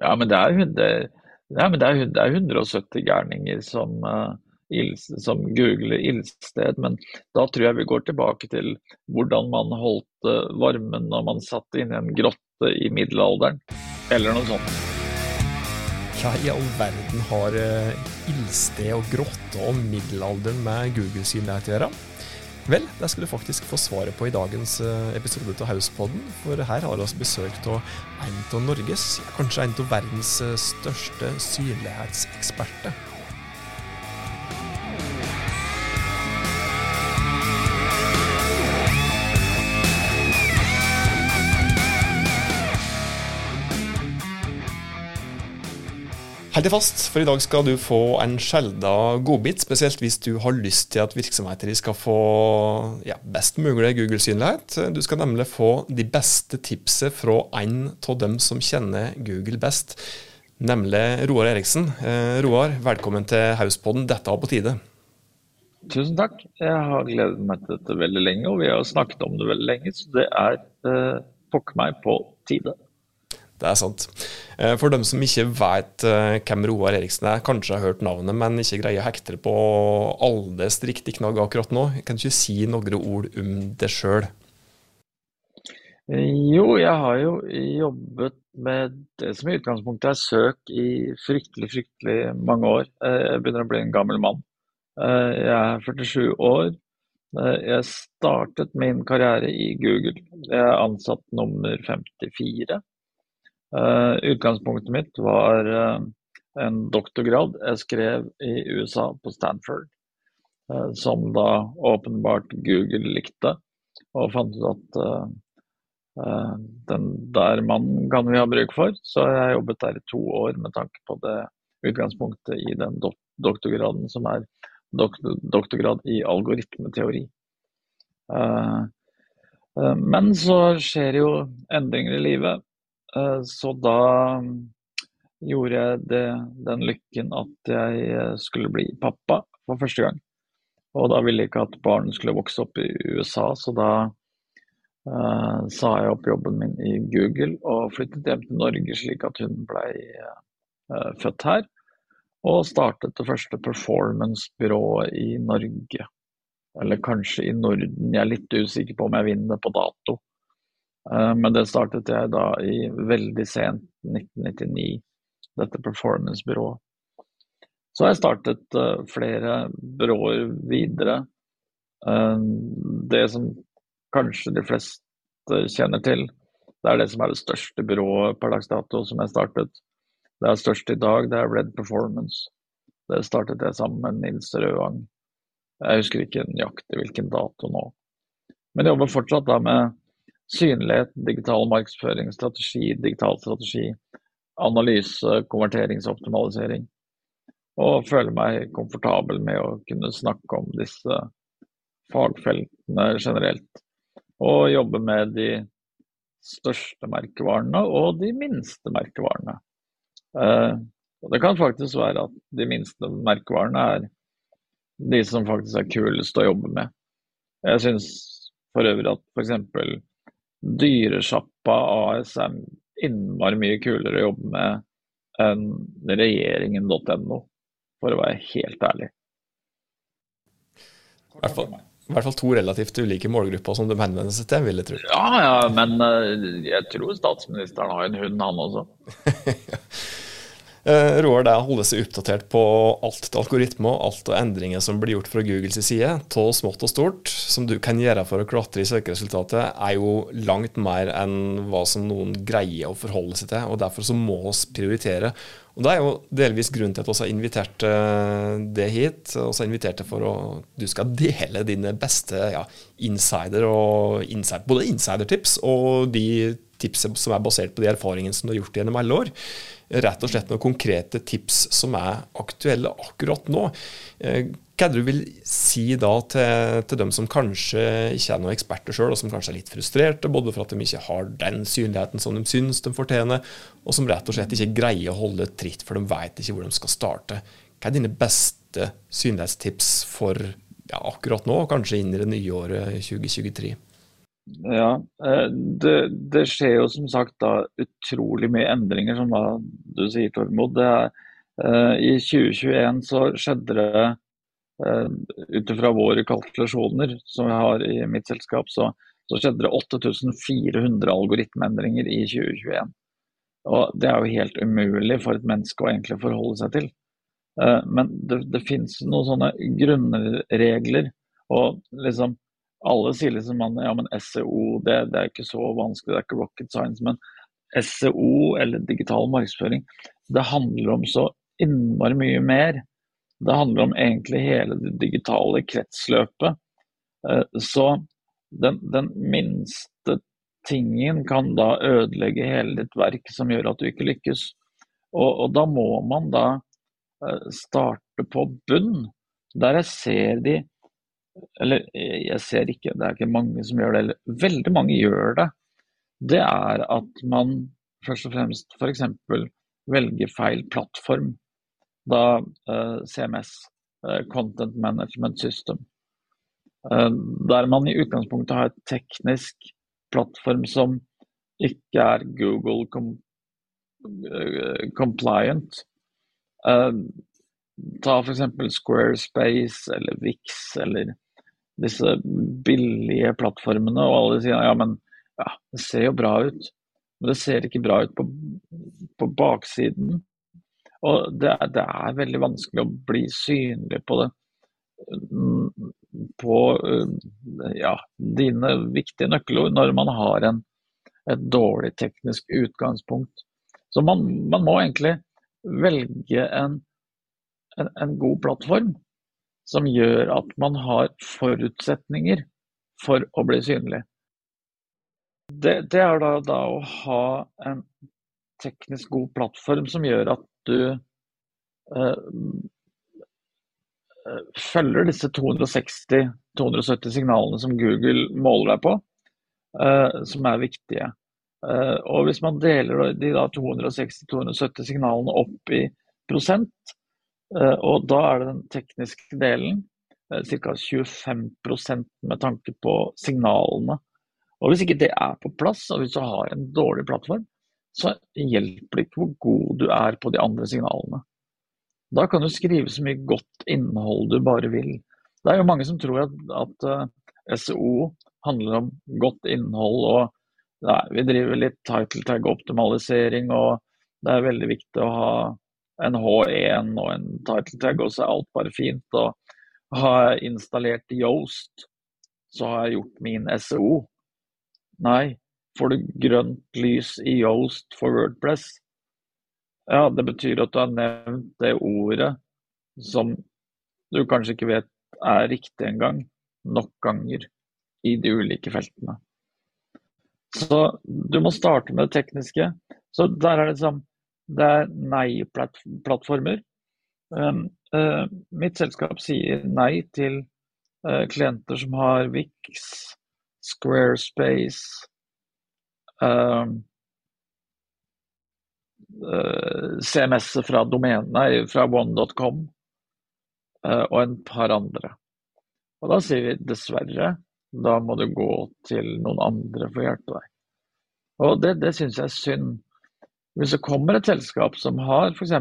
Ja, men det er, 100, ja, men det er, det er 170 gærninger som, uh, som googler ildsted, men da tror jeg vi går tilbake til hvordan man holdt uh, varmen når man satt inne i en grotte i middelalderen, eller noe sånt. Hva i all verden har uh, ildsted og grotte og middelalderen med Google-synlighet å gjøre? Vel, det skal du faktisk få svaret på i dagens eh, episode av Hauspodden. For her har vi besøk av en av Norges, kanskje en av verdens eh, største synlighetseksperter. Hold deg fast, for i dag skal du få en sjelda godbit. Spesielt hvis du har lyst til at virksomheter skal få ja, best mulig Google-synlighet. Du skal nemlig få de beste tipset fra en av dem som kjenner Google best, nemlig Roar Eriksen. Eh, Roar, velkommen til Hauspodden. Dette er på tide. Tusen takk. Jeg har gledet meg til dette veldig lenge, og vi har snakket om det veldig lenge, så det er eh, pokker meg på tide. Det er sant. Eh, for dem som ikke vet eh, hvem Roar Eriksen er, kanskje har hørt navnet, men ikke greier å hekte på alles riktig knagg akkurat nå, kan du ikke si noen ord om det sjøl? Jo, jeg har jo jobbet med det som i utgangspunktet er søk i fryktelig, fryktelig mange år. Eh, jeg begynner å bli en gammel mann. Jeg er 47 år. Jeg startet min karriere i Google. Jeg er ansatt nummer 54. Uh, utgangspunktet mitt var uh, en doktorgrad jeg skrev i USA, på Stanford, uh, som da åpenbart Google likte, og fant ut at den der mannen kan vi ha bruk for. Så jeg jobbet der i to år med tanke på det utgangspunktet i den do doktorgraden som er doktor doktorgrad i algoritmeteori. Men så skjer jo endringer i livet. Eh, så da mm, gjorde jeg det, den lykken at jeg eh, skulle bli pappa for første gang. Og da ville jeg ikke at barnet skulle vokse opp i USA, så da uh, sa jeg opp jobben min i Google og flyttet hjem til Norge slik at hun ble uh, født her. Og startet det første performance-byrået i Norge. Eller kanskje i Norden, jeg er litt usikker på om jeg vinner på dato. Eh, men det startet jeg da i veldig sent 1999, dette performance-byrået. Så har jeg startet uh, flere byråer videre. Uh, det som kanskje de fleste kjenner til, det er det som er det største byrået per dags dato som jeg startet. Det er størst i dag, det er Red Performance. Det startet jeg sammen med Nils Rødvang. Jeg husker ikke nøyaktig hvilken dato nå. Men jeg jobber fortsatt da med synlighet, digital markedsføring, strategi, digital strategi, analyse, konverteringsoptimalisering. Og føler meg komfortabel med å kunne snakke om disse fagfeltene generelt. Og jobbe med de største merkevarene og de minste merkevarene. Eh, og det kan faktisk være at de minste merkevarene er de som faktisk er kulest å jobbe med. Jeg syns for øvrig at f.eks. Dyresjappa AS er innmari mye kulere å jobbe med enn regjeringen.no, for å være helt ærlig. I hvert, fall, I hvert fall to relativt ulike målgrupper som de henvender seg til, vil jeg tro. Ja, ja, men eh, jeg tror statsministeren har en hund, han også. Uh, Roar å holde seg oppdatert på alt til algoritmer alt av endringer som blir gjort fra Googles side, av smått og stort, som du kan gjøre for å klatre i søkeresultatet, er jo langt mer enn hva som noen greier å forholde seg til. og Derfor så må vi prioritere. Og Det er jo delvis grunnen til at vi har invitert uh, det hit. Vi har invitert deg for å du skal dele dine beste ja, insider og insider, både insidertips og de tipset som er basert på de erfaringene som du har gjort gjennom alle år rett og slett noen konkrete tips som er aktuelle akkurat nå. Eh, hva er det du vil si da til, til dem som kanskje ikke er noen eksperter sjøl, og som kanskje er litt frustrerte, både for at de ikke har den synligheten som de syns de fortjener, og som rett og slett ikke greier å holde tritt, for de vet ikke hvor de skal starte. Hva er dine beste synlighetstips for ja, akkurat nå, kanskje inn i det nye året 2023? Ja, eh, det, det, skjer jo som sagt da utrolig mye endringer som da du sier, Tormod. Er, uh, I 2021 så skjedde det, uh, ut ifra våre kalkulasjoner som vi har i mitt selskap, så, så skjedde det 8400 algoritmeendringer i 2021. Og Det er jo helt umulig for et menneske å egentlig forholde seg til. Uh, men det, det finnes noen sånne grunnregler. og liksom alle sier liksom man, ja, men SEO det, det, er ikke så vanskelig, det er ikke rocket science. Men SEO, eller digital markedsføring, det handler om så innmari mye mer. Det handler om egentlig hele det digitale kretsløpet. Eh, så den, den minste tingen kan da ødelegge hele ditt verk, som gjør at du ikke lykkes. Og, og da må man da eh, starte på bunn, der jeg ser de Eller jeg ser ikke, det er ikke mange som gjør det, eller veldig mange gjør det det er at man først og fremst f.eks. velger feil plattform. Da eh, CMS, eh, Content Management System. Eh, der man i utgangspunktet har et teknisk plattform som ikke er Google com eh, compliant. Ta f.eks. Squarespace eller Vix eller disse billige plattformene, og alle sier ja, men ja, det ser jo bra ut, men det ser ikke bra ut på, på baksiden. Og det er, det er, veldig vanskelig å bli synlig på det. På ja, dine viktige nøkkelord når man har en, et dårlig teknisk utgangspunkt. Så man, man må egentlig velge en, en, en god plattform som gjør at man har forutsetninger for å bli synlig. Det, det er da, da, å ha en teknisk god plattform som gjør at du eh, eh følger disse 260-270 signalene som Google måler deg på, eh, som er viktige. Eh, og hvis man deler de 260-270 signalene opp i prosent, og da er det den tekniske delen, eh, ca. 25% med tanke på signalene og Hvis ikke det er på plass, og hvis du har en dårlig plattform, så hjelper det ikke hvor god du er på de andre signalene. Da kan du skrive så mye godt innhold du bare vil. Det er jo mange som tror at, at uh, eh, SEO handler om godt innhold. og nei, Vi driver litt title tag-optimalisering, og det er veldig viktig å ha en H1 og en title tag, og så er alt bare fint. og Har jeg installert Yoast, så har jeg gjort min SEO. Nei, får du grønt lys i Yoast for Wordpress? Ja, det betyr at du har nevnt det ordet som du kanskje ikke vet er riktig engang, nok ganger i de ulike feltene. Så du må starte med det tekniske. Så der er det sånn Det er nei-plattformer. Um, uh, mitt selskap sier nei til uh, klienter som har Vix, Squarespace uh, uh, CMS-et fra, fra one.com og en par andre. Og da sier vi dessverre, da må du gå til noen andre for å hjelpe deg. Og det, det syns jeg er synd. Hvis det kommer et selskap som har f.eks.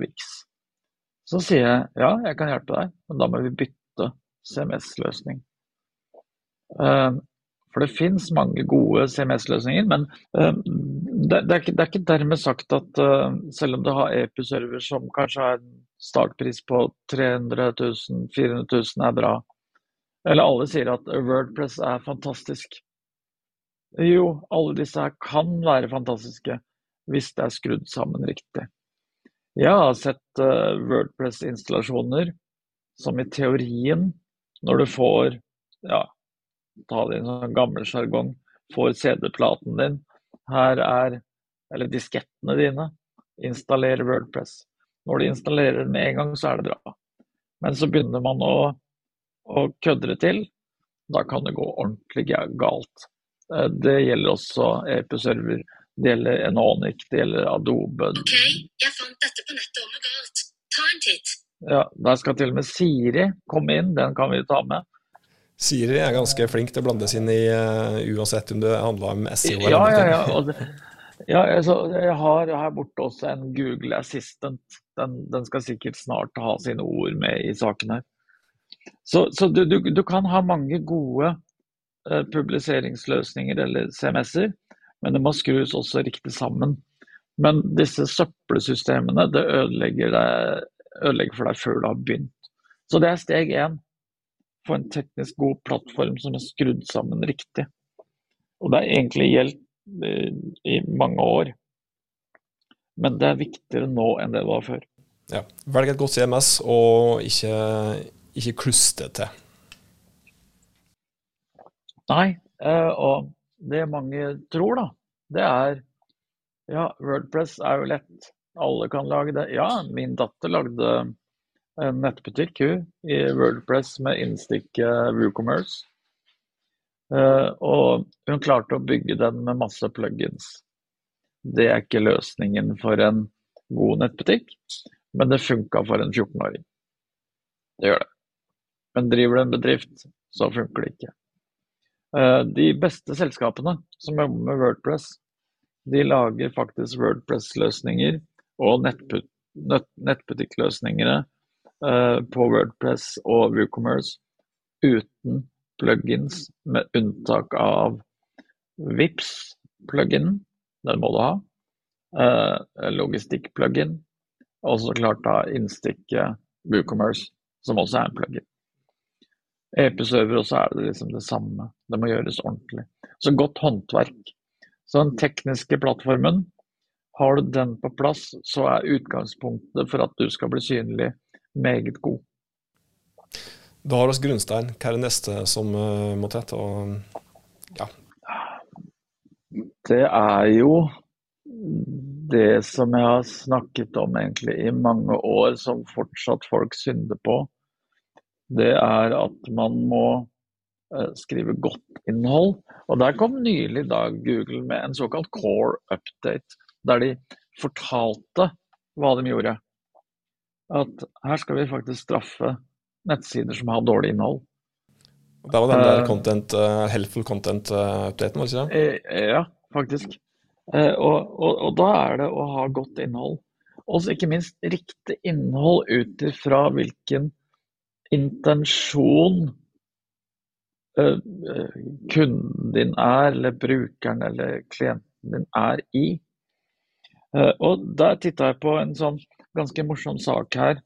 Vix, så sier jeg ja, jeg kan hjelpe deg, men da må vi bytte CMS-løsning. Uh, for det finnes mange gode CMS-løsninger, men uh, det, er ikke, det, er ikke, dermed sagt at uh, selv om du har EPU-server som kanskje har en startpris på 300 000, 400 000 er bra, eller alle sier at Wordpress er fantastisk. Jo, alle disse her kan være fantastiske hvis det er skrudd sammen riktig. Jeg har sett uh, Wordpress-installasjoner som i teorien, når du får ja, ta det i sånn gammel sjargong, får CD-platen din. Her er Eller diskettene dine. installere Wordpress. Når du installerer den med en gang, så er det bra. Men så begynner man å, å kødde til. Da kan det gå ordentlig galt. Eh, det gjelder også EP-server. Det gjelder Enonic, det gjelder Adobe. Ok, jeg fant dette på nettet om og galt. Ta en titt. Ja, Der skal til og med Siri komme inn, den kan vi ta med. Siri er ganske flink til å blande seg inn i uh, uansett om det handler om SEO eller ja, ja, ja. Det, Ja, altså, jeg har her borte også en Google Assistant. Den, den skal sikkert snart ha sine ord med i saken her. Så, så du, du, du, kan ha mange gode uh, publiseringsløsninger eller CMS-er, men det må skrus også riktig sammen. Men disse søppelsystemene det ødelegger, deg, ødelegger for deg før du har begynt. Så det er steg én. Få en teknisk god plattform som er skrudd sammen riktig. Og det har egentlig gjeldt i mange år. Men det er viktigere nå enn det det var før. Ja. Velg et godt CMS, og ikke, ikke kluste til. Nei, eh, og det mange tror, da, det er Ja, Wordpress er jo lett. Alle kan lage det. Ja, min datter lagde en nettbutikk hun, i Wordpress med innstikk WooCommerce. Uh, og hun klarte å bygge den med masse plugins. Det er ikke løsningen for en god nettbutikk, men det funka for en 14-åring. Det gjør det. Men driver du en bedrift, så funker det ikke. Uh, de beste selskapene som jobber med Wordpress, de lager faktisk Wordpress-løsninger og nettbut nettbutikkløsningene uh, på Wordpress og WooCommerce uten plugins med unntak av vips pluginen den må du ha. Uh, Logistikk-plugin. Og så klart da innstikket WooCommerce, som også er en plugin. EP-server også er det liksom det samme. Det må gjøres ordentlig. Så godt håndverk. Så den tekniske plattformen, har du den på plass, så er utgangspunktet for at du skal bli synlig, meget god. Da har vi grunnstein. Hva er det neste som uh, må til? Og, ja. Det er jo det som jeg har snakket om egentlig i mange år, som fortsatt folk synder på. Det er at man må uh, skrive godt innhold. Og der kom nylig da Google med en såkalt core update, der de fortalte hva de gjorde. At her skal vi faktisk straffe nettsider som har dårlig innhold. Det var den der uh, content, uh, helpful content-updaten, var det ikke det? Ja, faktisk. Og, og, og, da er det å ha godt innhold. Og ikke minst riktig innhold ut ifra hvilken intensjon kunden din er, eller brukeren eller klienten din er i. Og der titta jeg på en sånn ganske morsom sak her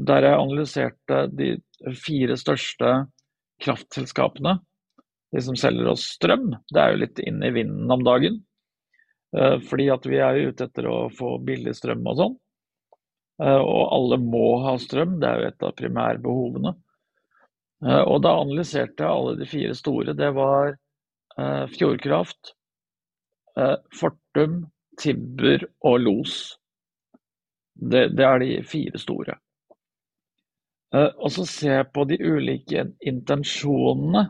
der jeg analyserte de fire største kraftselskapene. De som selger oss strøm. Det er jo litt inn i vinden om dagen. Eh, fordi at vi er ute etter å få billig strøm og sånn. Eh, og alle må ha strøm, det er jo et av primærbehovene. Eh, og da analyserte jeg alle de fire store. Det var Fjordkraft, Fortum, Tibber og Los. Det, det er de fire store. Eh, og så ser jeg på de ulike intensjonene,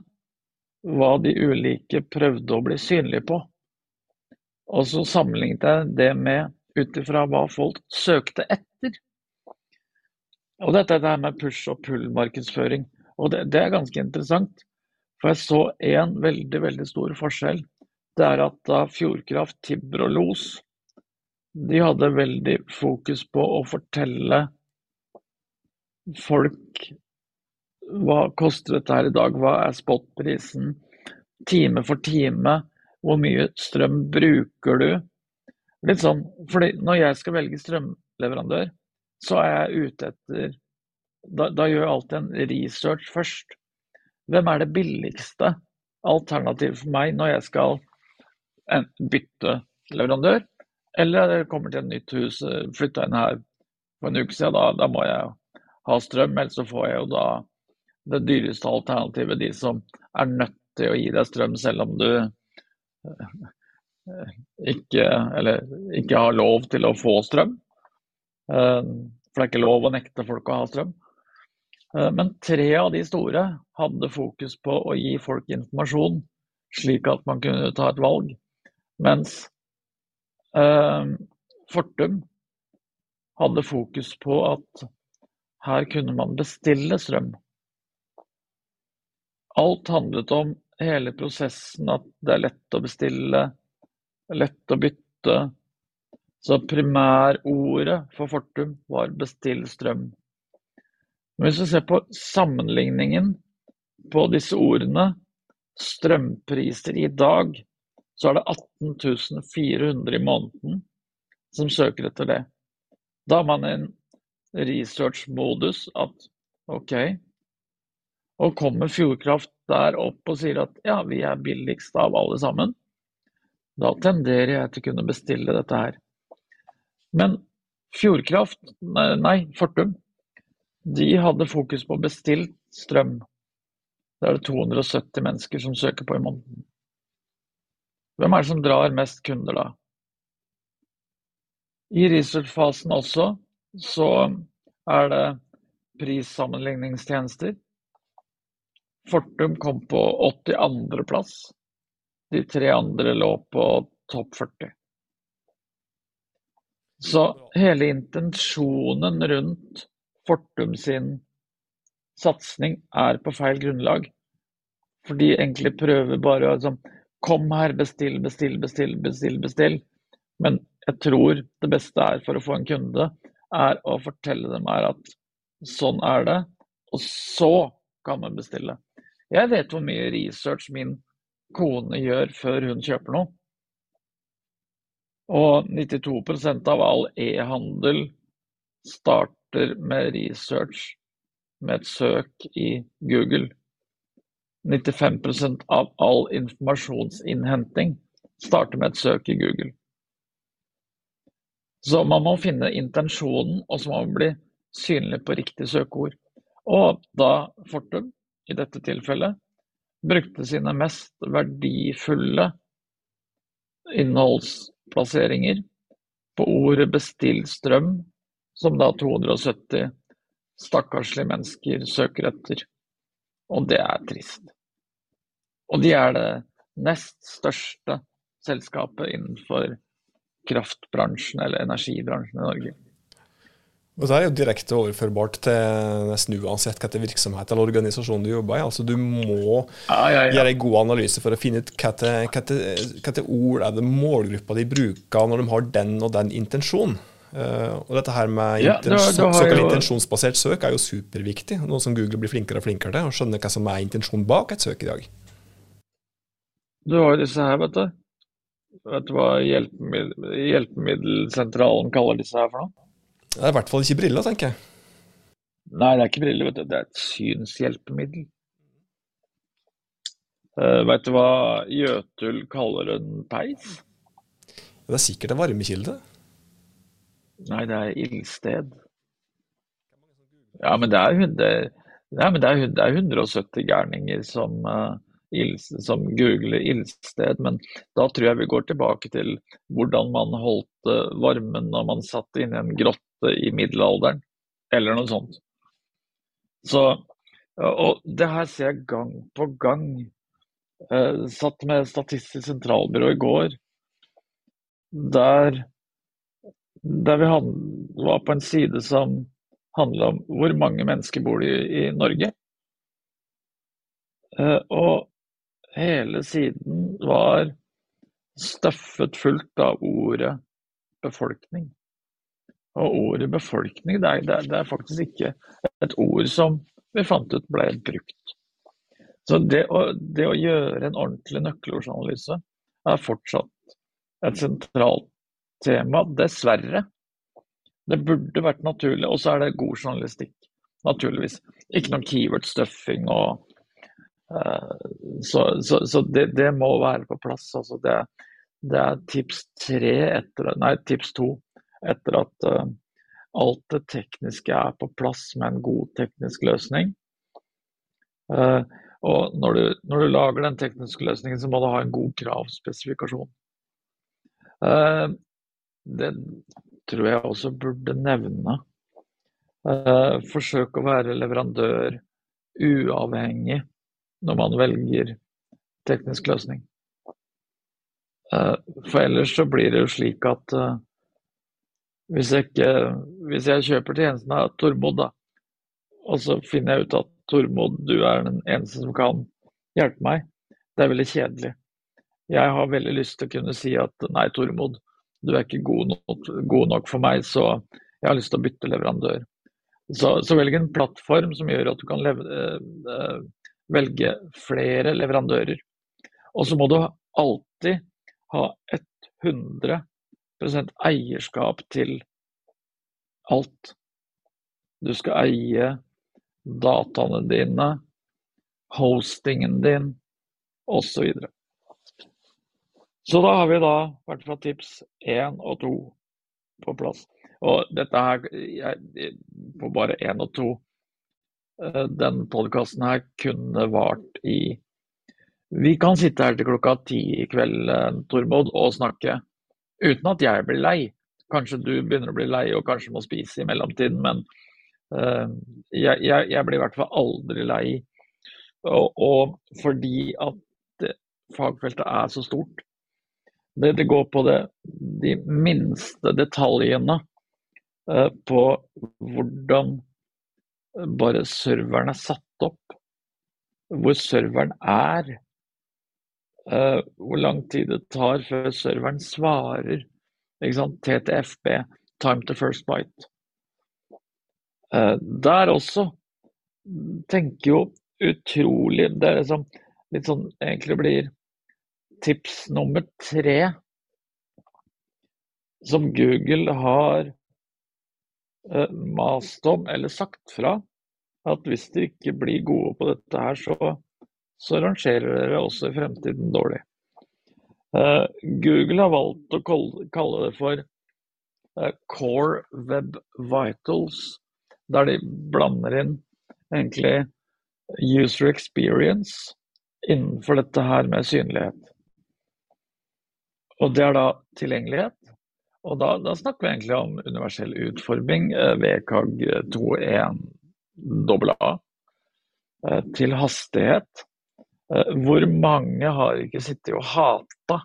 hva de ulike prøvde å bli synlige på. Og så sammenlignet jeg det med ut ifra hva folk søkte etter. Og dette er det her med push og pull-markedsføring. Og det, det, er ganske interessant. For jeg så en veldig, veldig stor forskjell. Det er at da Fjordkraft, Tibber og Los de hadde veldig fokus på å fortelle folk Hva koster dette her i dag? Hva er spotprisen? Time for time? Hvor mye strøm bruker du? Litt sånn, fordi Når jeg skal velge strømleverandør, så er jeg ute etter Da, da gjør jeg alltid en research først. Hvem er det billigste alternativet for meg når jeg skal bytte leverandør? Eller jeg kommer til et nytt hus, flytta inn her for en uke siden, da, da må jeg ha strøm, ellers så får jeg jo da det dyreste alternativet, de som er nødt til å gi deg strøm selv om du ikke, eller, ikke har lov til å få strøm. Eh, for det er ikke lov å nekte folk å ha strøm. Eh, men tre av de store hadde fokus på å gi folk informasjon, slik at man kunne ta et valg. Mens Fortum hadde fokus på at her kunne man bestille strøm. Alt handlet om hele prosessen, at det er lett å bestille, lett å bytte, Så primærordet for Fortum var bestill strøm. Men hvis du ser på sammenligningen på disse ordene, strømpriser i dag, så er det 18 400 i måneden som søker etter det. Da er man en research-modus at ok, og kommer Fjordkraft der opp og sier at ja, vi er billigst av alle sammen, da tenderer jeg til å kunne bestille dette her. Men Fjordkraft, nei, Fortum, de hadde fokus på bestilt strøm. Det er det 270 mennesker som søker på i måneden. Hvem er det som drar mest kunder da? I researchfasen også så er det prissammenligningstjenester. Fortum kom på 82. De tre andre lå på topp 40. Så hele intensjonen rundt Fortum sin satsing er på feil grunnlag. For de egentlig prøver bare å liksom Kom her, bestill, bestill, bestill, bestill, bestill. Men jeg tror det beste er for å få en kunde, er å fortelle dem her at sånn er det, og så kan man bestille. Jeg vet hvor mye research min kone gjør før hun kjøper noe. Og 92% av all e-handel starter med research med et søk i Google. 95% av all informasjonsinnhenting starter med et søk i Google. Så man må finne intensjonen, og så må man bli synlig på riktig søkeord. Og da Fortum, i dette tilfellet, brukte sine mest verdifulle innholdsplasseringer på ordet 'bestill strøm', som da 270 stakkarslige mennesker søker etter. Og det er trist. Og de er det nest største selskapet innenfor kraftbransjen eller energibransjen i Norge. Og Det er jo direkte overførbart til nesten uansett hvilken virksomhet eller organisasjon du jobber i. Altså Du må ja, ja, ja. gjøre en god analyse for å finne ut hvilke ord er det målgruppa de bruker når de har den og den intensjonen. Uh, og dette her med intensjon, såkalt jo... intensjonsbasert søk er jo superviktig. Noe som Google blir flinkere og flinkere til. Å skjønne hva som er intensjonen bak et søk i dag. Du har jo disse her, vet du. Vet du hva hjelpemiddel, hjelpemiddelsentralen kaller disse her for noe? Det er i hvert fall ikke briller, tenker jeg. Nei, det er ikke briller, vet du. Det er et synshjelpemiddel. Uh, vet du hva Jøtul kaller en peis? Det er sikkert en varmekilde. Nei, det er ildsted. Ja, men det er, det, ja, men det er, det er 170 gærninger som, uh, som googler ildsted. Men da tror jeg vi går tilbake til hvordan man holdt uh, varmen når man satt inne i en grotte i middelalderen, eller noe sånt. Så, og det her ser jeg gang på gang. Jeg satt med Statistisk sentralbyrå i går. Der der vi var på en side som handla om hvor mange mennesker bor i, i Norge. Uh, og hele siden var støffet fullt av ordet befolkning. Og ordet befolkning, det er, det, er, faktisk ikke et ord som vi fant ut ble brukt. Så det å, det å gjøre en ordentlig nøkkelordsanalyse er fortsatt et sentralt tema, dessverre. Det burde vært naturlig, og så er det god journalistikk, naturligvis. Ikke noe keyword stuffing og Så, så, så det, det, må være på plass. Altså det, det, er tips tre etter Nei, tips to etter at uh, alt det tekniske er på plass med en god teknisk løsning. Uh, og når du, når du, lager den tekniske løsningen, så må du ha en god kravspesifikasjon. Det tror jeg også burde nevne. Forsøk å være leverandør uavhengig når man velger teknisk løsning. Uh, for ellers så blir det jo slik at uh, hvis, jeg ikke, hvis jeg kjøper tjenesten av Tormod, da, og så finner jeg ut at Tormod, du er den eneste som kan hjelpe meg, det er veldig kjedelig. Jeg har veldig lyst til å kunne si at nei, Tormod, du er ikke god nok, god nok for meg, så jeg har lyst til å bytte leverandør. Så, så velg en plattform som gjør at du kan leve, eh, velge flere leverandører. Og så må du alltid ha 100% eierskap til alt. Du skal eie dataene dine, hostingen din osv. Så, så da har vi da hvert fall tips én og to på plass. Og dette her jeg, på bare én og to. Eh, den podkasten her kunne vart i Vi kan sitte her til klokka ti i kveld, eh, Tormod, og snakke uten at jeg blir lei. Kanskje du begynner å bli lei og kanskje må spise i mellomtiden, men uh, jeg, jeg, jeg, blir i hvert fall aldri lei. Og, og fordi at fagfeltet er så stort. Det, det går på det, de minste detaljene uh, på hvordan bare serveren er satt opp. Hvor serveren er. Uh, hvor lang tid det tar før serveren svarer. TTFB, time to first bite. Uh, der også tenker jo utrolig Det er liksom litt sånn egentlig blir tips nummer tre som Google har mast om eller sagt fra. At hvis dere ikke blir gode på dette her, så så rangerer dere også i fremtiden dårlig. Uh, Google har valgt å kalle det for uh, Core Web Vitals, der de blander inn egentlig user experience innenfor dette her med synlighet. Og det er da tilgjengelighet. Og da, da snakker vi egentlig om universell utforming, VKG 21 AA, til hastighet Eh, hvor mange har ikke sittet og hata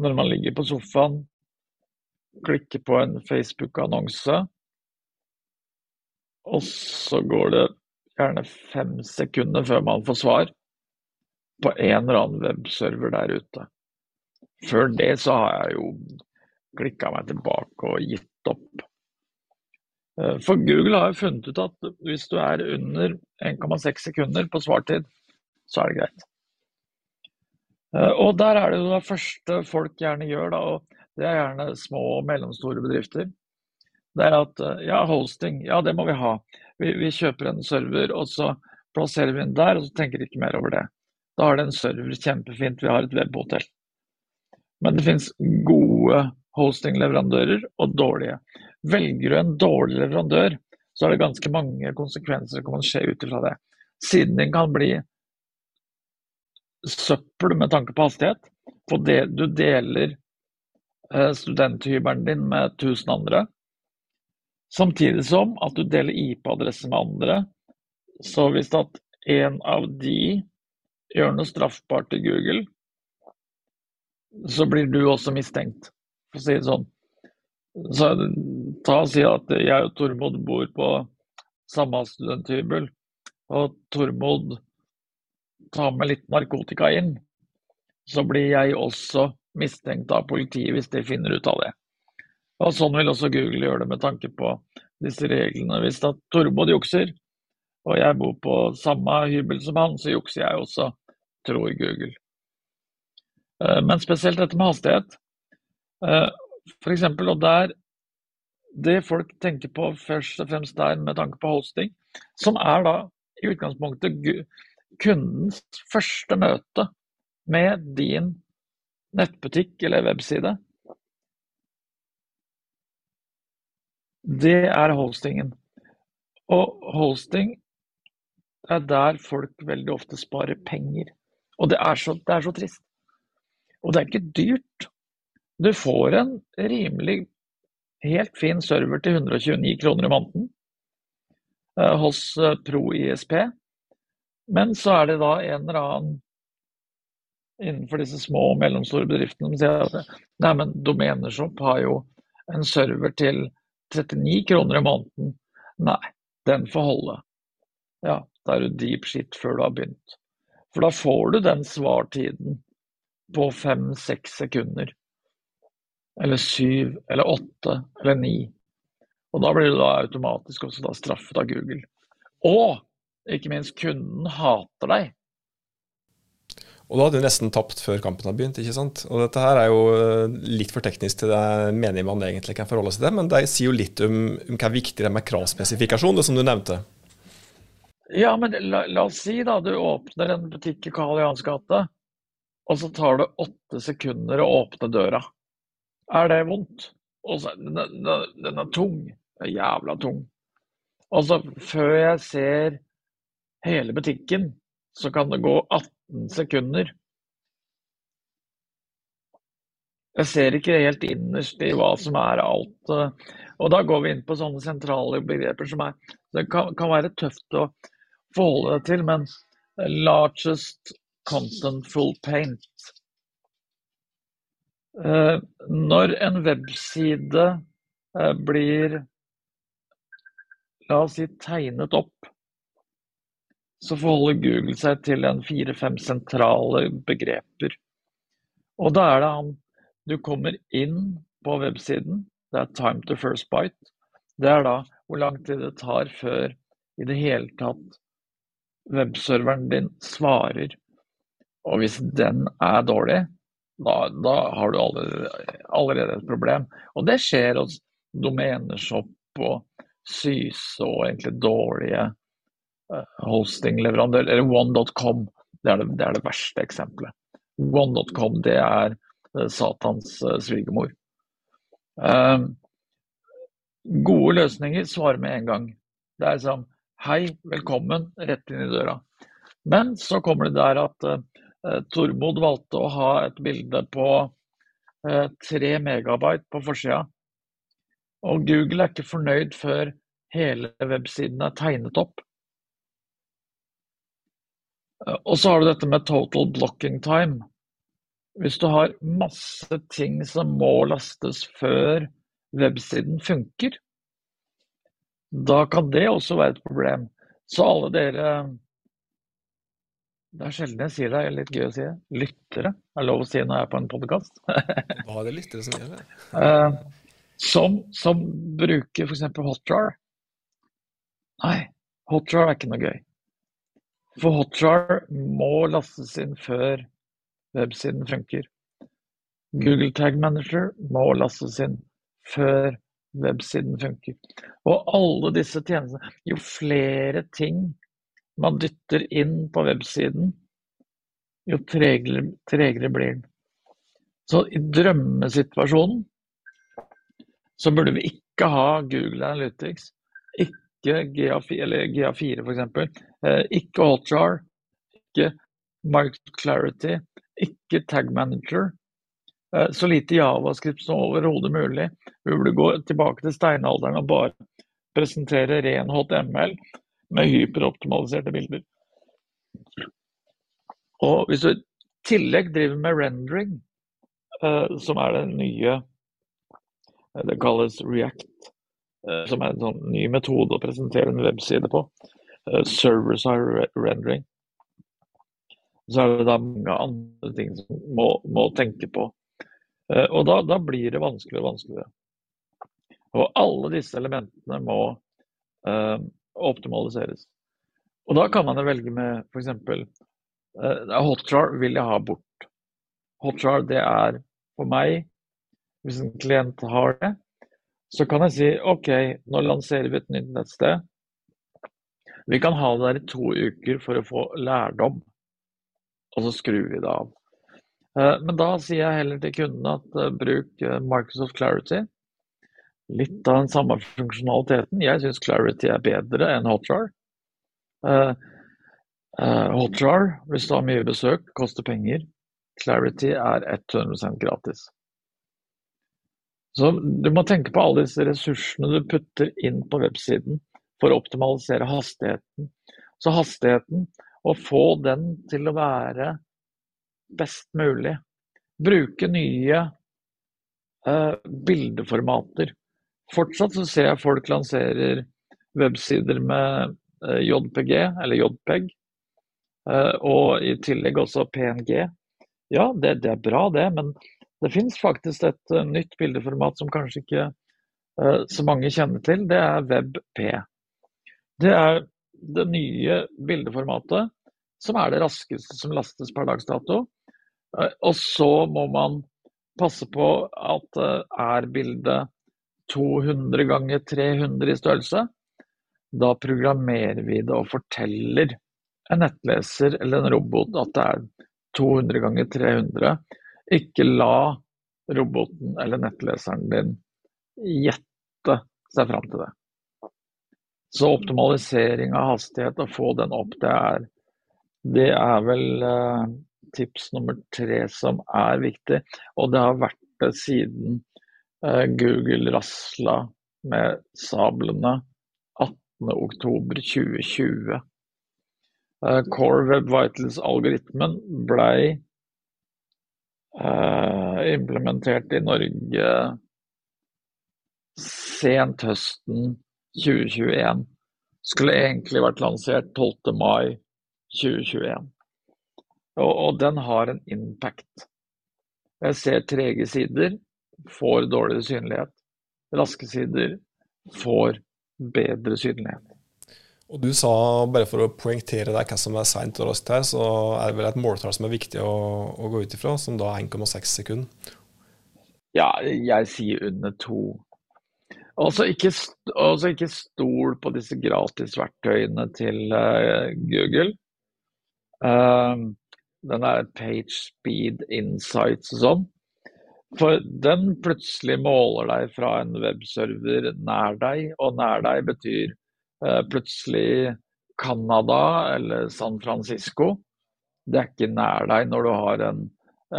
når man ligger på sofaen, klikker på en Facebook-annonse, og så går det gjerne fem sekunder før man får svar på en eller annen webserver der ute. Før det så har jeg jo klikka meg tilbake og gitt opp. Eh, for Google har jo funnet ut at hvis du er under 1,6 sekunder på svartid, så er det greit. Eh, og der er det jo det første folk gjerne gjør, da, og det er gjerne små og mellomstore bedrifter. Det er at eh, ja, hosting, ja det må vi ha. Vi, vi kjøper en server, og så plasserer vi den der, og så tenker vi ikke mer over det. Da har det en server kjempefint, vi har et webhotell. Men det finnes gode hostingleverandører og dårlige. Velger du en dårlig leverandør, så er det ganske mange konsekvenser som kan skje ut ifra det. Siden din kan bli søppel med tanke på hastighet. For det, du deler eh, studenthybelen din med 1000 andre. Samtidig som at du deler IP-adresse med andre. Så hvis at en av de gjør noe straffbart til Google, så blir du også mistenkt, for å si det sånn. Så ta og si at jeg og Tormod bor på samme studenthybel, og Tormod tar med litt narkotika inn, så blir jeg også mistenkt av politiet hvis de finner ut av det. Og Sånn vil også Google gjøre det med tanke på disse reglene. Hvis da Tormod jukser, og jeg bor på samme hybel som han, så jukser jeg også, tror Google. Eh, men spesielt dette med hastighet. Eh, for eksempel, og der Det folk tenker på først og fremst der med tanke på hosting, som er da i utgangspunktet kundens første møte med din nettbutikk eller webside, det er hostingen. Og hosting er der folk veldig ofte sparer penger. Og det er så, det er så trist. Og det er ikke dyrt. Du får en rimelig helt fin server til 129 kroner i måneden eh, hos ProISP. Pro ISP. Men så er det da en eller annen innenfor disse små og mellomstore bedriftene som sier at nei, men Domenershop har jo en server til 39 kroner i måneden. Nei, den får holde. Ja, da er du deep shit før du har begynt. For da får du den svartiden på fem-seks sekunder. Eller syv eller åtte eller ni. Og da blir du da automatisk også da straffet av Google. Og ikke minst, kunden hater deg. Og da hadde du nesten tapt før kampen har begynt. ikke sant? Og dette her er jo eh, litt for teknisk til det menige man egentlig kan forholde seg til, men det sier jo litt om, om hva viktig det er med kravspesifikasjon, det som du nevnte. Ja, men la, la, oss si da du åpner en butikk i Karl Johans gate, og så tar det åtte sekunder å åpne døra. Er det vondt? Så, den, den, den, er tung. Den er jævla tung. Og så før jeg ser hele butikken, så kan det gå 18 sekunder. Jeg ser ikke helt innerst i hva som er alt. Og da går vi inn på sånne sentrale begreper som er Det kan, kan være tøft å forholde deg til, men largest contentful paint. Eh, når en webside eh, blir la oss si tegnet opp så forholder Google seg til en fire-fem sentrale begreper. Og da er det han Du kommer inn på websiden. Det er time to first bite. Det er da hvor lang tid det tar før i det hele tatt webserveren din svarer. Og hvis den er dårlig, da, da har du allerede, allerede, et problem. Og det skjer hos domeneshop og Syse og egentlig dårlige hostingleverandører, hostingleverandør, eller One.com. Det, det, er det verste eksempelet. One.com det er eh, Satans uh, svigermor. Um, gode løsninger svarer med en gang. Det er sånn Hei, velkommen, rett inn i døra. Men så kommer det der at Tormod valgte å ha et bilde på tre megabyte på forsida. Og Google er ikke fornøyd før hele websiden er tegnet opp. Eh, og så har du dette med total blocking time. Hvis du har masse ting som må lastes før websiden funker, da kan det også være et problem. Så alle dere Det er sjelden jeg sier det, det er litt gøy å si det. Lyttere er lov å si når jeg er på en podkast. Hva er det lyttere som gjør det? Eh, som, som bruker f.eks. hotjar. Nei, hotjar er ikke noe gøy. For Hotjar må lastes inn før websiden funker. Google Tag Manager må lastes inn før websiden funker. Og alle disse tjenestene Jo flere ting man dytter inn på websiden, jo tregere, tregere blir den. Så i drømmesituasjonen så burde vi ikke ha Google Analytics, ikke GA4, eller GA4 f.eks. Ikke Hotjar, ikke Market Clarity, ikke Tag Manager. Eh, så lite javascript som overhodet mulig. Vi burde gå tilbake til steinalderen og bare presentere ren HTML med hyperoptimaliserte bilder. Og hvis du i tillegg driver med rendering, eh, som er det nye Det kalles React, som er en sånn ny metode å presentere en webside på. Eh, server-side rendering. Så er det da mange andre ting som må, må tenke på. Eh, og da, da, blir det vanskeligere og vanskeligere. Og alle disse elementene må optimaliseres. Og da kan man velge med f.eks. Uh, Hotjar vil jeg ha bort. Hotjar det er for meg, hvis en klient har det, så kan jeg si OK, nå lanserer vi et nytt nettsted. Vi kan ha det der i to uker for å få lærdom, og så skrur vi det av. Eh, men da sier jeg heller til kundene at uh, bruk Microsoft Clarity. Litt av den samme funksjonaliteten. Jeg syns Clarity er bedre enn Hotjar. Uh, Hotjar, hvis du har mye besøk, koster penger. Clarity er 100 gratis. Så du må tenke på alle disse ressursene du putter inn på websiden for å optimalisere hastigheten. Så hastigheten, å få den til å være best mulig. Bruke nye uh, bildeformater. Fortsatt så ser jeg folk lanserer websider med uh, JPG, eller JPEG, uh, og i tillegg også PNG. Ja, det, det, er bra det, men Det fins faktisk et uh, nytt bildeformat som kanskje ikke så mange kjenner til. Det er WebP. Det er det nye bildeformatet som er det raskeste som lastes per dags dato. Og så må man passe på at er bildet 200 ganger 300 i størrelse. Da programmerer vi det og forteller en nettleser eller en robot at det er 200 ganger 300. Ikke la roboten eller nettleseren din gjette seg fram til det. Så optimalisering av hastighet, å få den opp, det er, det er vel eh, tips nummer tre som er viktig. Og det har vært det siden Google rasla med sablene 18.10.2020. Eh, Core Web Vitals-algoritmen ble eh, implementert i Norge sent høsten 2021. Skulle egentlig vært lansert 12. mai 2021. Og, og den har en impact. Jeg ser trege sider får dårligere synlighet. Raske sider får bedre synlighet. Og Du sa, bare for å poengtere deg hva som er seint og raskt her, så er det vel et måltall som er viktig å, å gå ut ifra, som da er 1,6 sekunder? Ja, jeg sier under to. Altså ikke, altså ikke stol på disse gratisverktøyene til uh, Google. Uh, den er Page Speed Insights og sånn. For den plutselig måler deg fra en webserver nær deg, og nær deg betyr uh, plutselig Canada eller San Francisco. Det er ikke nær deg når du har en,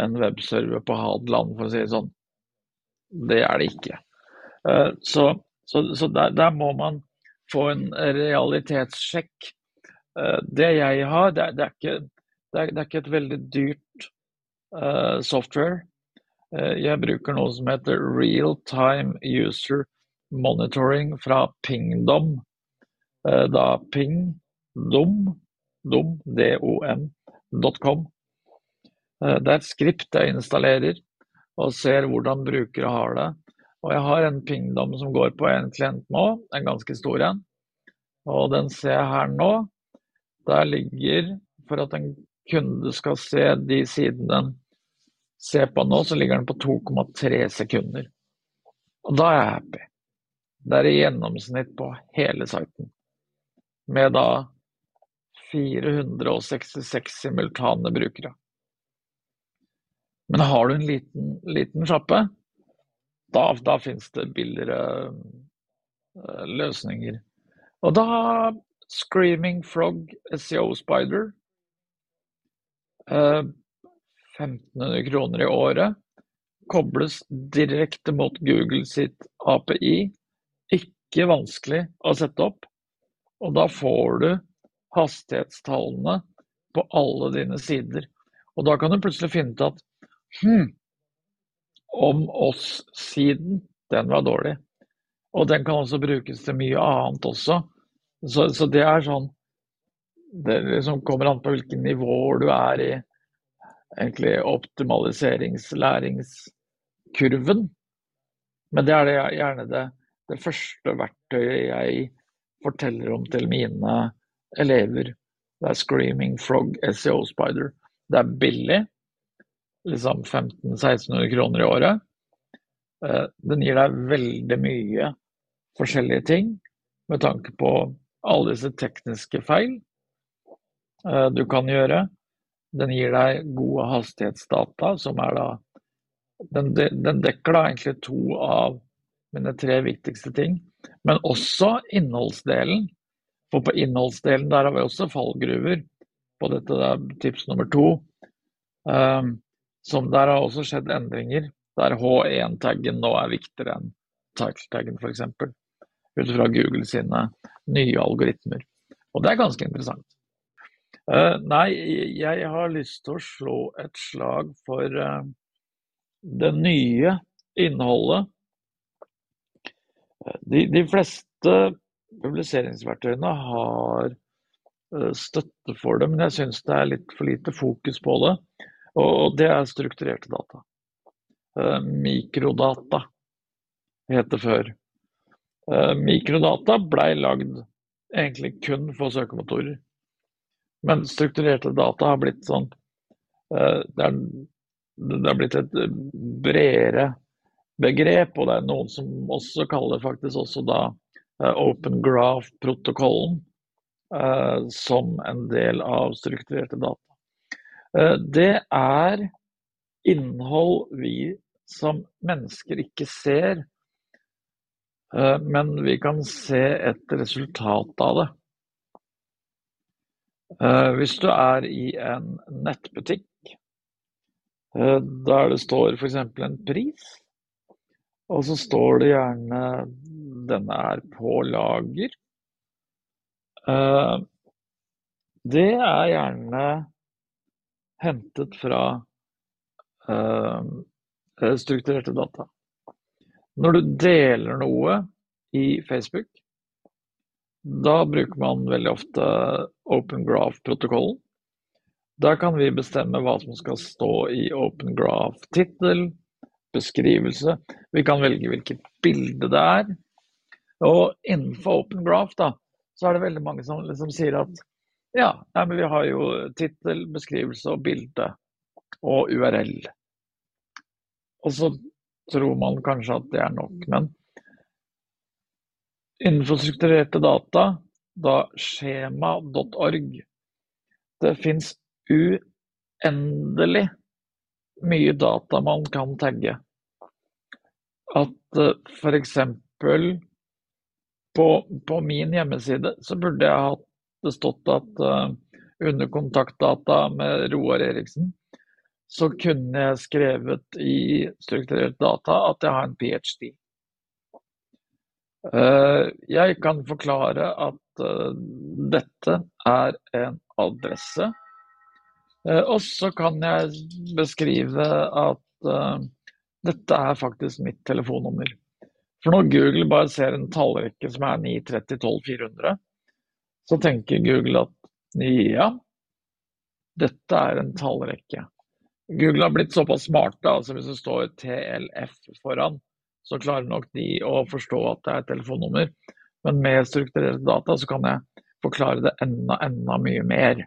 en webserver på Hadeland, for å si det sånn. Det er det ikke. Uh, så, så, så der, der, må man få en realitetssjekk. Uh, det jeg har, det, det, er ikke, det, er, det, er, ikke, et veldig dyrt software. Eh, jeg bruker noe som heter Real Time User Monitoring fra Pingdom. Eh, da pingdom.com. dom, Eh, det er et skript jeg installerer og ser hvordan brukere har det. Og jeg har en pingdom som går på en klient nå, en ganske stor en. Og den ser jeg her nå. Der ligger, for at en kunde skal se de sidene den ser på nå, så ligger den på 2,3 sekunder. Og da er jeg happy. Det er i gjennomsnitt på hele siten. Med da 466 simultane brukere. Men har du en liten, liten sjappe, da, da finnes det billigere uh, løsninger. Og da Screaming Frog SEO Spider. Uh, 1500 kroner i året, kobles direkte mot Google sitt API. Ikke vanskelig å sette opp. Og da får du hastighetstallene på alle dine sider. Og da kan du plutselig finne ut at hm, om oss-siden, den var dårlig. Og den kan også brukes til mye annet også. Så, så det er sånn Det liksom kommer an på hvilke nivåer du er i egentlig optimaliserings-læringskurven. Men det er det gjerne det, det, første verktøyet jeg forteller om til mine elever. Det er Screaming Frog SEO Spider. Det er billig, liksom 1500-1600 kroner i året. Eh, den gir deg veldig mye forskjellige ting med tanke på alle disse tekniske feil eh, du kan gjøre. Den gir deg gode hastighetsdata, som er da Den, den dekker da egentlig to av mine tre viktigste ting. Men også innholdsdelen. For på innholdsdelen der har vi også fallgruver. På dette der, tips nummer to. Um, som der har også skjedd endringer. Der H1-taggen nå er viktigere enn title-taggen f.eks. Ut fra Google sine nye algoritmer. Og det er ganske interessant. Uh, nei, jeg har lyst til å slå et slag for uh, det nye innholdet. Uh, de, de, fleste publiseringsverktøyene har støtte for det, men jeg syns det er litt for lite fokus på det. Og, og det er strukturerte data. Eh, mikrodata het det før. Eh, mikrodata blei lagd egentlig kun for søkemotorer. Men strukturerte data har blitt sånn eh, det, er, det er blitt et bredere begrep, og det er noen som også kaller faktisk også da Open Graph-protokollen som en del av strukturerte data. Det er innhold vi som mennesker ikke ser, eh, men vi kan se et resultat av det. Eh, hvis du er i en nettbutikk eh, der det står f.eks. en pris, og så står det gjerne 'denne er på lager'. Det er gjerne hentet fra Eh, strukturerte data. Når du deler noe i Facebook, da bruker man veldig ofte Open Graph-protokollen. Der kan vi bestemme hva som skal stå i Open Graph-tittel, beskrivelse. Vi kan velge hvilket bilde det er. Og innenfor Open Graph da, så er det veldig mange som liksom sier at ja, nei, vi har jo tittel, beskrivelse og bilde og URL. Og så tror man kanskje at det er nok, men innenfor strukturerte data, da skjema.org Det fins uendelig mye data man kan tagge. At eh, f.eks. På, på min hjemmeside så burde jeg hatt det stått at uh, under kontaktdata med Roar Eriksen så kunne jeg skrevet i strukturert data at jeg har en ph.d. Eh, jeg kan forklare at eh, dette er en adresse. Eh, og så kan jeg beskrive at dette er faktisk mitt telefonnummer. For når Google bare ser en tallrekke som er 930 12 400, så tenker Google at ja, dette er en tallrekke. Google har blitt såpass smarte, altså hvis det står TLF foran, så klarer nok de å forstå at det er et telefonnummer. Men med strukturerte data så kan jeg forklare det enda, enda mye mer.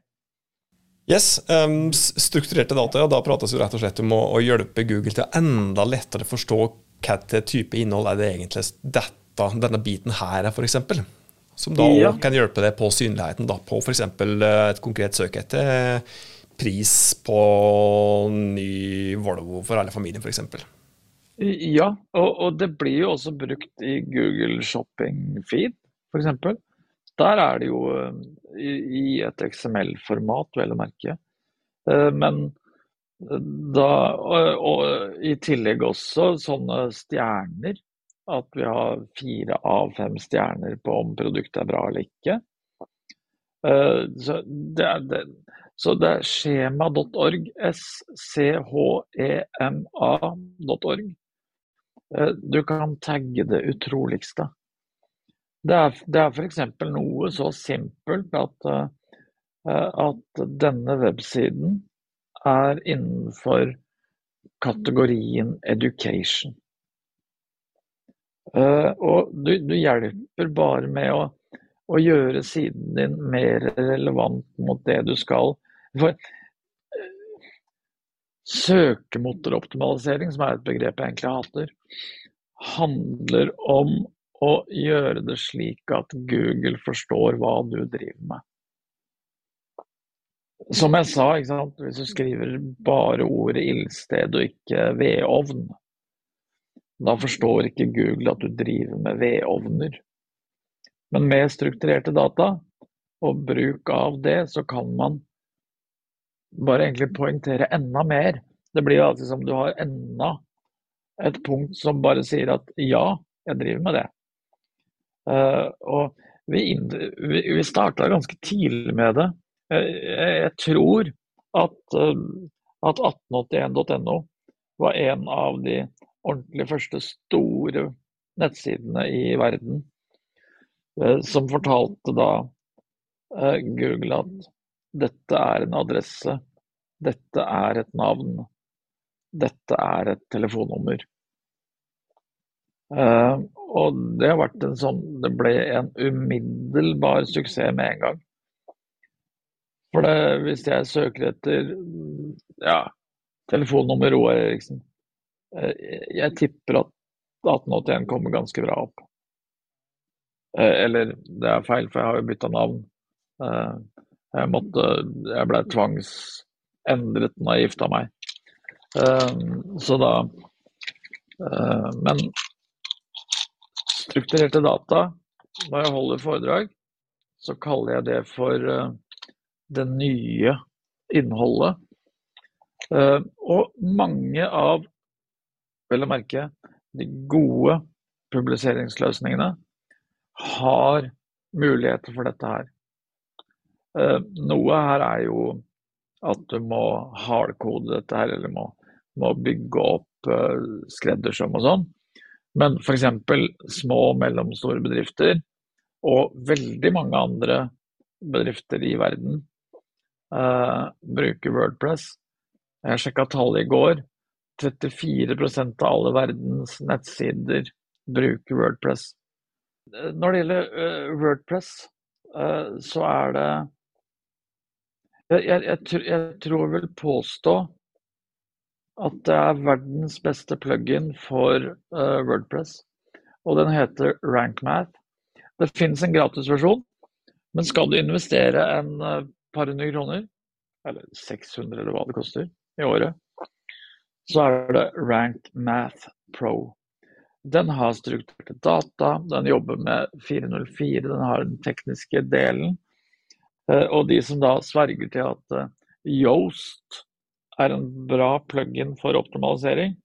Yes, um, Strukturerte data, ja, da prates jo rett og slett om å, å hjelpe Google til å enda lettere forstå hva type innhold er det egentlig dette, denne biten her er, f.eks. Som da ja. kan hjelpe deg på synligheten da, på f.eks. Eh, et konkret søk etter pris på ny Volvo for alle familien, f.eks. Ja, og, og, det blir jo også brukt i Google Shopping Feed, f.eks. Der er det jo eh, i, et XML-format, vel å merke. Eh, men eh, da, og, og, i tillegg også sånne stjerner. At vi har fire av fem stjerner på om produktet er bra eller ikke. Så det er, det, så det er skjema.org, schema.org. Eh, du kan tagge det utroligste. Det er, det er f.eks. noe så simpelt at, eh, at denne websiden er innenfor kategorien education. Eh, og du, du hjelper bare med å, å gjøre siden din mer relevant mot det du skal for eh, søkemotoroptimalisering, som er et begrep jeg egentlig hater, handler om å gjøre det slik at Google forstår hva du driver med. Som jeg sa, hvis du skriver bare ordet ildsted og ikke vedovn, da forstår ikke Google at du driver med vedovner. Men med strukturerte data og bruk av det, så kan man bare egentlig poengtere enda mer. Det blir alltid som du har enda et punkt som bare sier at ja, jeg driver med det. Uh, og vi, vi, vi starta ganske tidlig med det. Jeg, jeg tror at, uh, at 1881.no var en av de ordentlig første store nettsidene i verden uh, som fortalte da Google at dette er en adresse. Dette er et navn. Dette er et telefonnummer. Uh, og det har vært en sånn Det ble en umiddelbar suksess med en gang. For det, hvis jeg søker etter ja, telefonnummer Roar Eriksen uh, Jeg tipper at 1881 kommer ganske bra opp. Uh, eller det er feil, for jeg har jo bytta navn. jeg måtte Jeg ble tvangsendret når jeg gifta meg. Så da Men strukturerte data, når jeg holder foredrag, så kaller jeg det for uh, det nye innholdet. Og mange av, vel å merke, de gode publiseringsløsningene har muligheter for dette her. Noe her er jo at du må hardkode dette her, eller må, må bygge opp skreddersøm og sånn. Men f.eks. små og mellomstore bedrifter, og veldig mange andre bedrifter i verden, uh, bruker Wordpress. Jeg sjekka tallet i går. 34% av alle verdens nettsider bruker Wordpress. Når det gjelder uh, Wordpress, uh, så er det jeg, jeg, jeg, jeg tror jeg vil påstå at det er verdens beste plugin for uh, Wordpress. Og den heter RankMath. Det finnes en gratisversjon, men skal du investere en uh, par hundre kroner, eller 600 eller hva det koster i året, så er det RankMath Pro. Den har strukturerte data, den jobber med 404, den har den tekniske delen. Uh, og de som da sverger til at Yoast er en bra plug-in for optimalisering,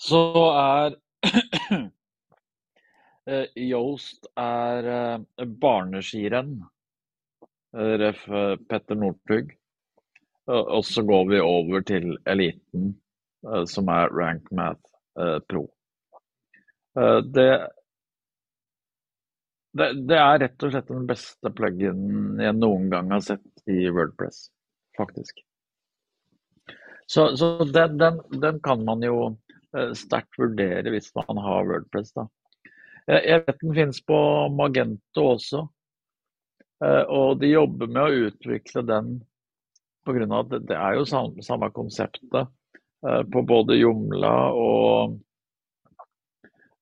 så er eh, Yoast er eh, barneskirenn. Eh, ref. Petter Northug. Og så går vi over til eliten, som er Rank Math Pro. Det, det, det, er rett og slett den beste plug-in jeg noen gang har sett i Wordpress faktisk. Så, så den, den, den, kan man jo eh, sterkt vurdere hvis man har Wordpress. da. Jeg vet den finnes på Magento også. Eh, og de jobber med å utvikle den pga. at det er jo samme, samme konseptet eh, på både Jomla og,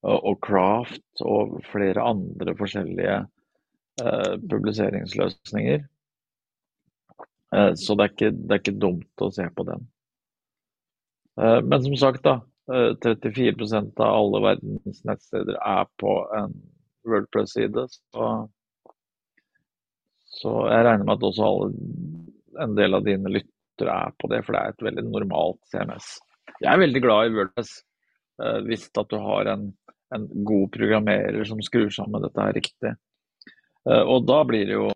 og Craft og flere andre forskjellige publiseringsløsninger. Eh, så det er, ikke, det er ikke dumt å se på den. Eh, men som sagt, da. 34 eh, av alle verdens nettsteder er på en Wordpress-side. Så, så, jeg regner med at også alle, en del av dine lyttere er på det, for det er et veldig normalt CMS. Jeg er veldig glad i Wordpress hvis at du har en, en god programmerer som skrur sammen dette her riktig. Og da blir det jo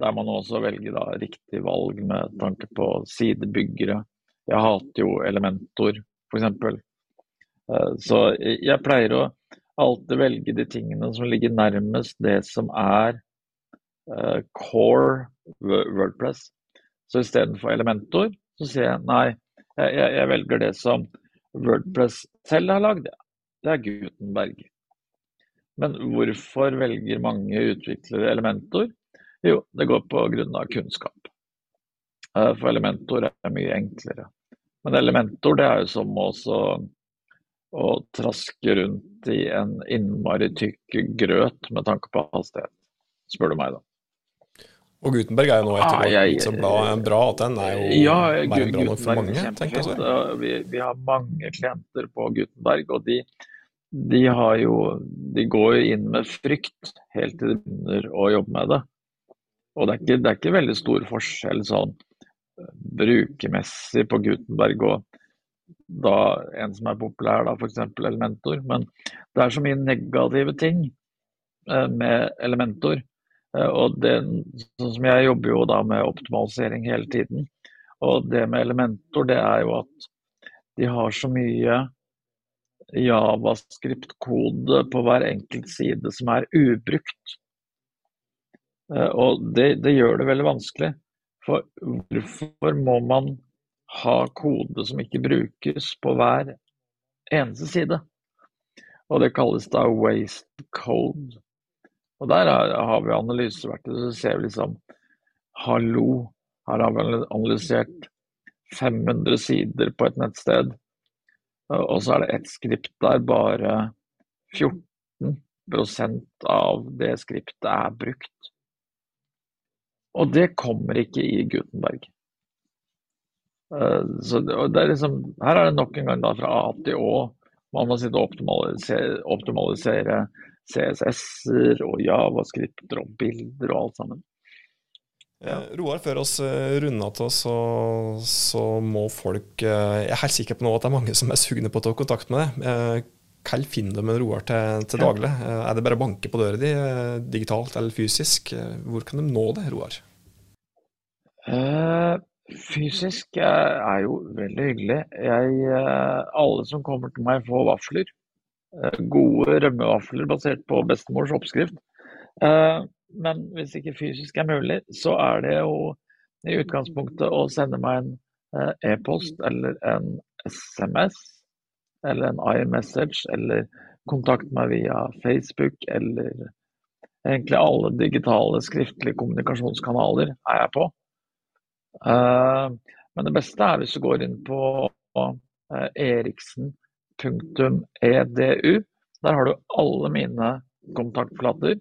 der man også velger da riktig valg med tanke på sidebyggere. Jeg hater jo Elementor, f.eks. Eh, så jeg pleier å alltid velge de tingene som ligger nærmest det som er uh, core Wordpress. Så istedenfor Elementor, så sier jeg nei, jeg, jeg, velger det som Wordpress selv har lagd. Det er Gutenberg. Men hvorfor velger mange utviklere Elementor? Jo, det går på grunn av kunnskap. Eh, for elementor er mye enklere. Men elementor det er jo som også å traske rundt i en innmari tykk grøt med tanke på hastighet, spør du meg, da. Og Gutenberg er jo nå etter ah, jeg, så bra, bra, at den er jo ja, mer enn bra nok for mange. tenker jeg. Vi, vi, har mange klienter på Gutenberg, og de, de, jo, de går jo inn med frykt helt til de begynner å jobbe med det. Og det er, ikke, det er ikke veldig stor forskjell sånn eh, brukermessig på Gutenberg og da en som er populær, da f.eks. Elementor. Men det er så mye negative ting eh, med Elementor. Eh, og det, sånn som jeg jobber jo da med optimalisering hele tiden. Og det med Elementor, det er jo at de har så mye javascript-kode på hver enkelt side som er ubrukt. Eh, og det, det, gjør det veldig vanskelig. For hvorfor må man ha kode som ikke brukes på hver eneste side. Og det kalles da waste code. Og der er, har vi analyseverktøy, så ser vi liksom Hallo, her har vi analysert 500 sider på et nettsted. Og så er det ett skript der bare 14% av det skriptet er brukt. Og det kommer ikke i Gutenberg. Eh, så det er liksom, her er det nok en gang da fra A til Å. Man må sitte og optimalisere, optimalisere CSS-er og javascripter og bilder og alt sammen. Ja. Eh, Roar, før oss eh, runder av, så, så må folk Jeg er helt sikker på nå at det er mange som er sugne på å ta kontakt med deg. Hvor finner de en Roar til, til daglig? Er det bare å banke på døra di, digitalt eller fysisk? Hvor kan de nå det, Roar? Uh, fysisk er jo veldig hyggelig. Jeg, alle som kommer til meg, får vafler. Gode rømmevafler basert på bestemors oppskrift. men hvis ikke fysisk er mulig, så er det jo i utgangspunktet å sende meg en e-post eller en SMS eller en iMessage eller kontakt meg via Facebook eller egentlig alle digitale skriftlige kommunikasjonskanaler er jeg på. Eh, men det beste er hvis du går inn på eh, eriksen.edu. Der har du alle mine kontaktflater.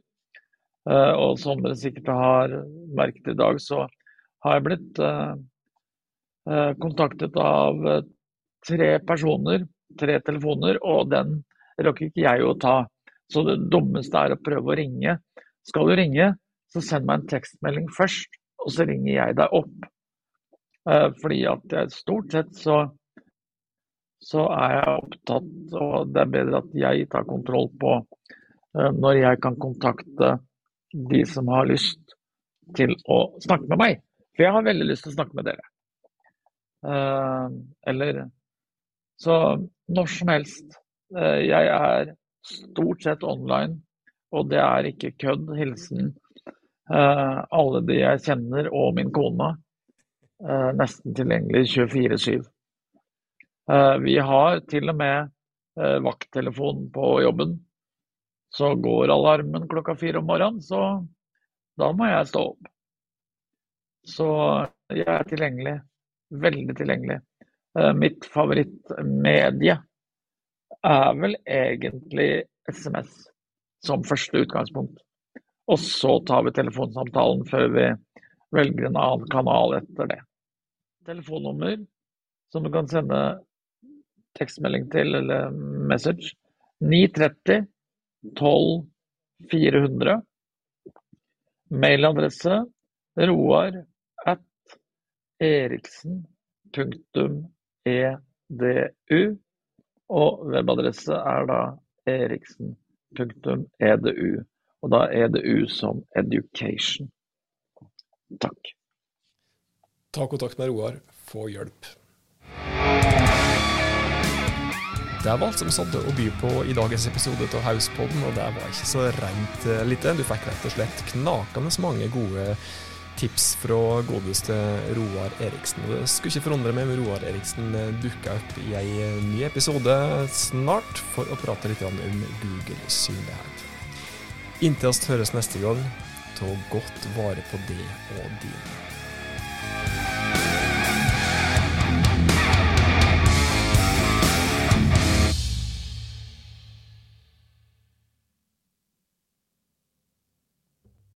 Eh, og som dere sikkert har merket i dag, så har jeg blitt kontaktet av tre personer, tre telefoner, og den rakk ikke jeg å ta. Så det dummeste er å prøve å ringe. Skal du ringe, så send meg en tekstmelding først, og så ringer jeg deg opp. Eh, fordi at jeg stort sett så, så er jeg opptatt, og det er bedre at jeg tar kontroll på eh, når jeg kan kontakte de som har lyst til å snakke med meg. For jeg har veldig lyst til å snakke med dere. Eh, eller Så når som helst. Jeg er stort sett online, og det er ikke kødd. Hilsen alle de jeg kjenner og min kone. Eh, nesten tilgjengelig 24-7. Eh, vi har til og med eh, vakttelefon på jobben. Så går alarmen klokka fire om morgenen, så da må jeg stå opp. Så jeg er tilgjengelig. Veldig tilgjengelig. Mitt favorittmedie er vel egentlig SMS som første utgangspunkt. Og så tar vi telefonsamtalen før vi velger en annen kanal etter det telefonnummer som du kan sende tekstmelding til eller message. 930 12 400. Mailadresse roar at eriksen.edu. Og webadresse er da eriksen.edu. Og da EDU som education. Takk. Ta kontakt med Roar, få hjelp. Det var alt som satte å by på i dagens episode av Hauspodden, og det var ikke så rent eh, lite. Du fikk rett og slett knakende mange gode tips fra godeste Roar Eriksen. Det skulle ikke forundre meg om Roar Eriksen dukker opp i eh, ny episode snart for å prate litt om Google synlighet. Inntil oss høres neste gang, ta godt vare på det og dine.